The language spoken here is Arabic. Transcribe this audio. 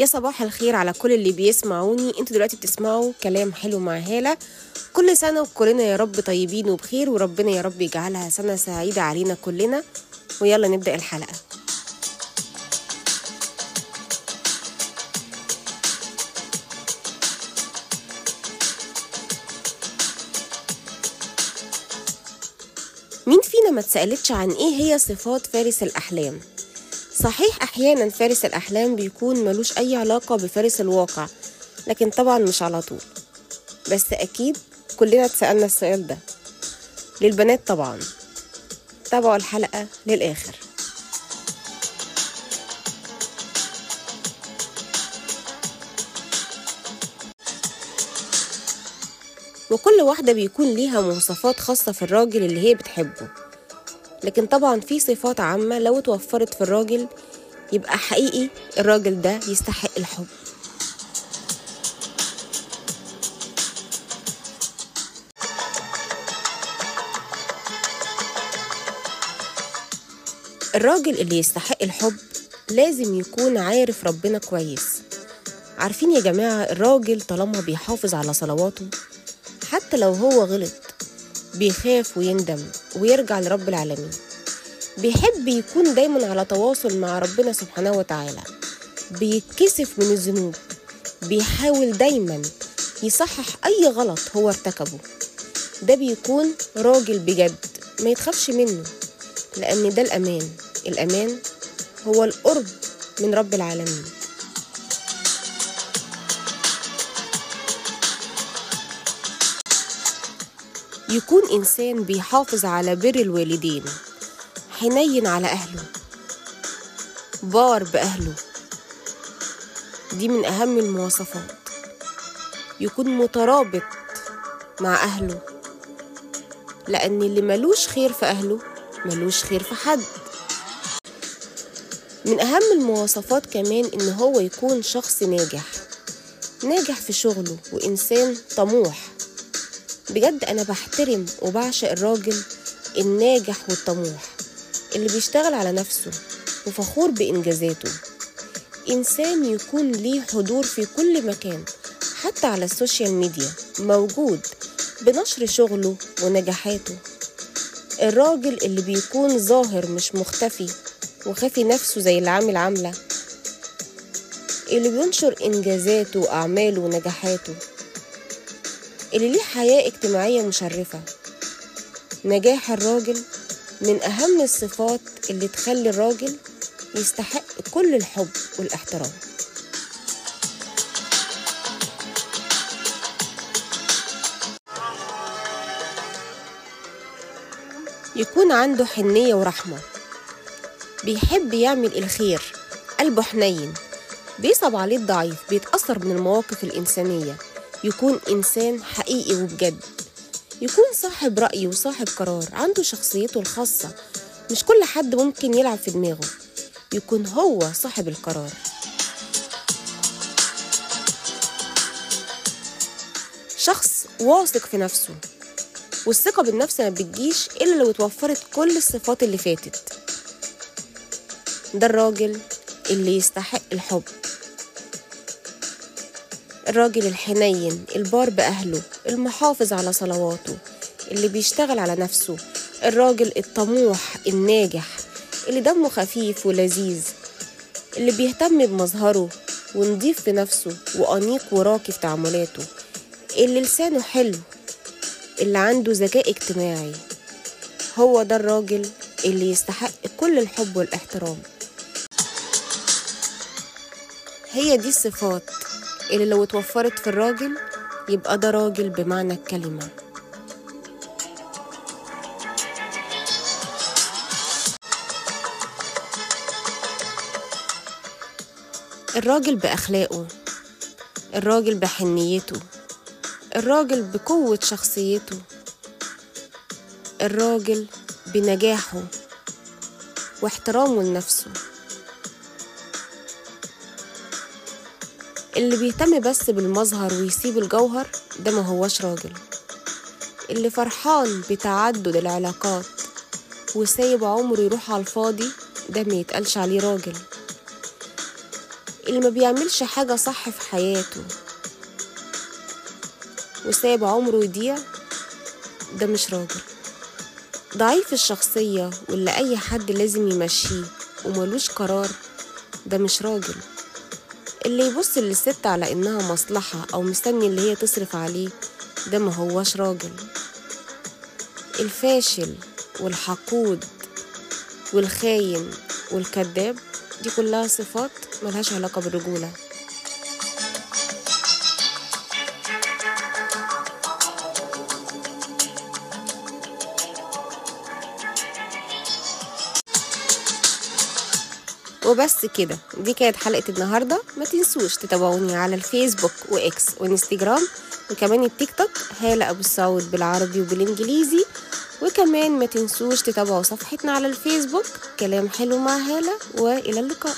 يا صباح الخير على كل اللي بيسمعوني. أنتوا دلوقتي بتسمعوا كلام حلو مع هالة. كل سنة وكلنا يا رب طيبين وبخير وربنا يا رب يجعلها سنة سعيدة علينا كلنا. ويلا نبدأ الحلقة. مين فينا ما تسألتش عن إيه هي صفات فارس الأحلام؟ صحيح أحيانا فارس الأحلام بيكون ملوش أي علاقة بفارس الواقع لكن طبعا مش على طول. بس أكيد كلنا اتسألنا السؤال ده. للبنات طبعا. تابعوا الحلقة للآخر. وكل واحدة بيكون ليها مواصفات خاصة في الراجل اللي هي بتحبه. لكن طبعا في صفات عامة لو اتوفرت في الراجل يبقى حقيقي الراجل ده يستحق الحب. الراجل اللي يستحق الحب لازم يكون عارف ربنا كويس. عارفين يا جماعة الراجل طالما بيحافظ على صلواته حتى لو هو غلط بيخاف ويندم ويرجع لرب العالمين. بيحب يكون دايما على تواصل مع ربنا سبحانه وتعالى. بيتكسف من الذنوب. بيحاول دايما يصحح أي غلط هو ارتكبه. ده بيكون راجل بجد ما يتخافش منه لأن ده الأمان. الأمان هو القرب من رب العالمين. يكون إنسان بيحافظ على بر الوالدين حنين على أهله بار بأهله. دي من أهم المواصفات. يكون مترابط مع أهله لأن اللي ملوش خير في أهله ملوش خير في حد. من أهم المواصفات كمان إن هو يكون شخص ناجح ناجح في شغله وإنسان طموح. بجد أنا بحترم وبعشق الراجل الناجح والطموح اللي بيشتغل على نفسه وفخور بإنجازاته. إنسان يكون ليه حضور في كل مكان حتى على السوشيال ميديا موجود بنشر شغله ونجاحاته. الراجل اللي بيكون ظاهر مش مختفي وخافي نفسه زي اللي عامل عاملة اللي بينشر إنجازاته وأعماله ونجاحاته. اللي ليه حياة اجتماعية مشرفة. نجاح الراجل من أهم الصفات اللي تخلي الراجل يستحق كل الحب والاحترام. يكون عنده حنية ورحمة. بيحب يعمل الخير قلبه حنين. بيصعب عليه الضعيف بيتأثر من المواقف الإنسانية. يكون إنسان حقيقي وبجد. يكون صاحب رأي وصاحب قرار عنده شخصيته الخاصة. مش كل حد ممكن يلعب في دماغه. يكون هو صاحب القرار. شخص واثق في نفسه والثقة بالنفس ما بتجيش إلا لو اتوفرت كل الصفات اللي فاتت. ده الراجل اللي يستحق الحب. الراجل الحنين البار بأهله المحافظ على صلواته اللي بيشتغل على نفسه الراجل الطموح الناجح اللي دمه خفيف ولذيذ اللي بيهتم بمظهره ونضيف في نفسه وأنيق وراقي في تعاملاته اللي لسانه حلو اللي عنده ذكاء اجتماعي. هو ده الراجل اللي يستحق كل الحب والإحترام. هي دي الصفات. اللي لو اتوفرت في الراجل يبقى ده راجل بمعنى الكلمة. الراجل بأخلاقه الراجل بحنيته الراجل بقوة شخصيته الراجل بنجاحه واحترامه لنفسه. اللي بيهتم بس بالمظهر ويسيب الجوهر ده ما هوش راجل. اللي فرحان بتعدد العلاقات وسايب عمره يروح على الفاضي ده ما يتقالش عليه راجل. اللي ما بيعملش حاجة صح في حياته وساب عمره يضيع ده مش راجل. ضعيف الشخصية واللي أي حد لازم يمشيه وملوش قرار ده مش راجل. اللي يبص للست على إنها مصلحة أو مستني اللي هي تصرف عليه ده ما هوش راجل. الفاشل والحقود والخاين والكذاب دي كلها صفات ملهاش علاقة بالرجولة. وبس كده. دي كانت حلقة النهاردة. ما تنسوش تتابعوني على الفيسبوك وإكس وإنستجرام وكمان التيك توك هالة أبو السعود بالعربي وبالإنجليزي. وكمان ما تنسوش تتابعوا صفحتنا على الفيسبوك. كلام حلو مع هالة وإلى اللقاء.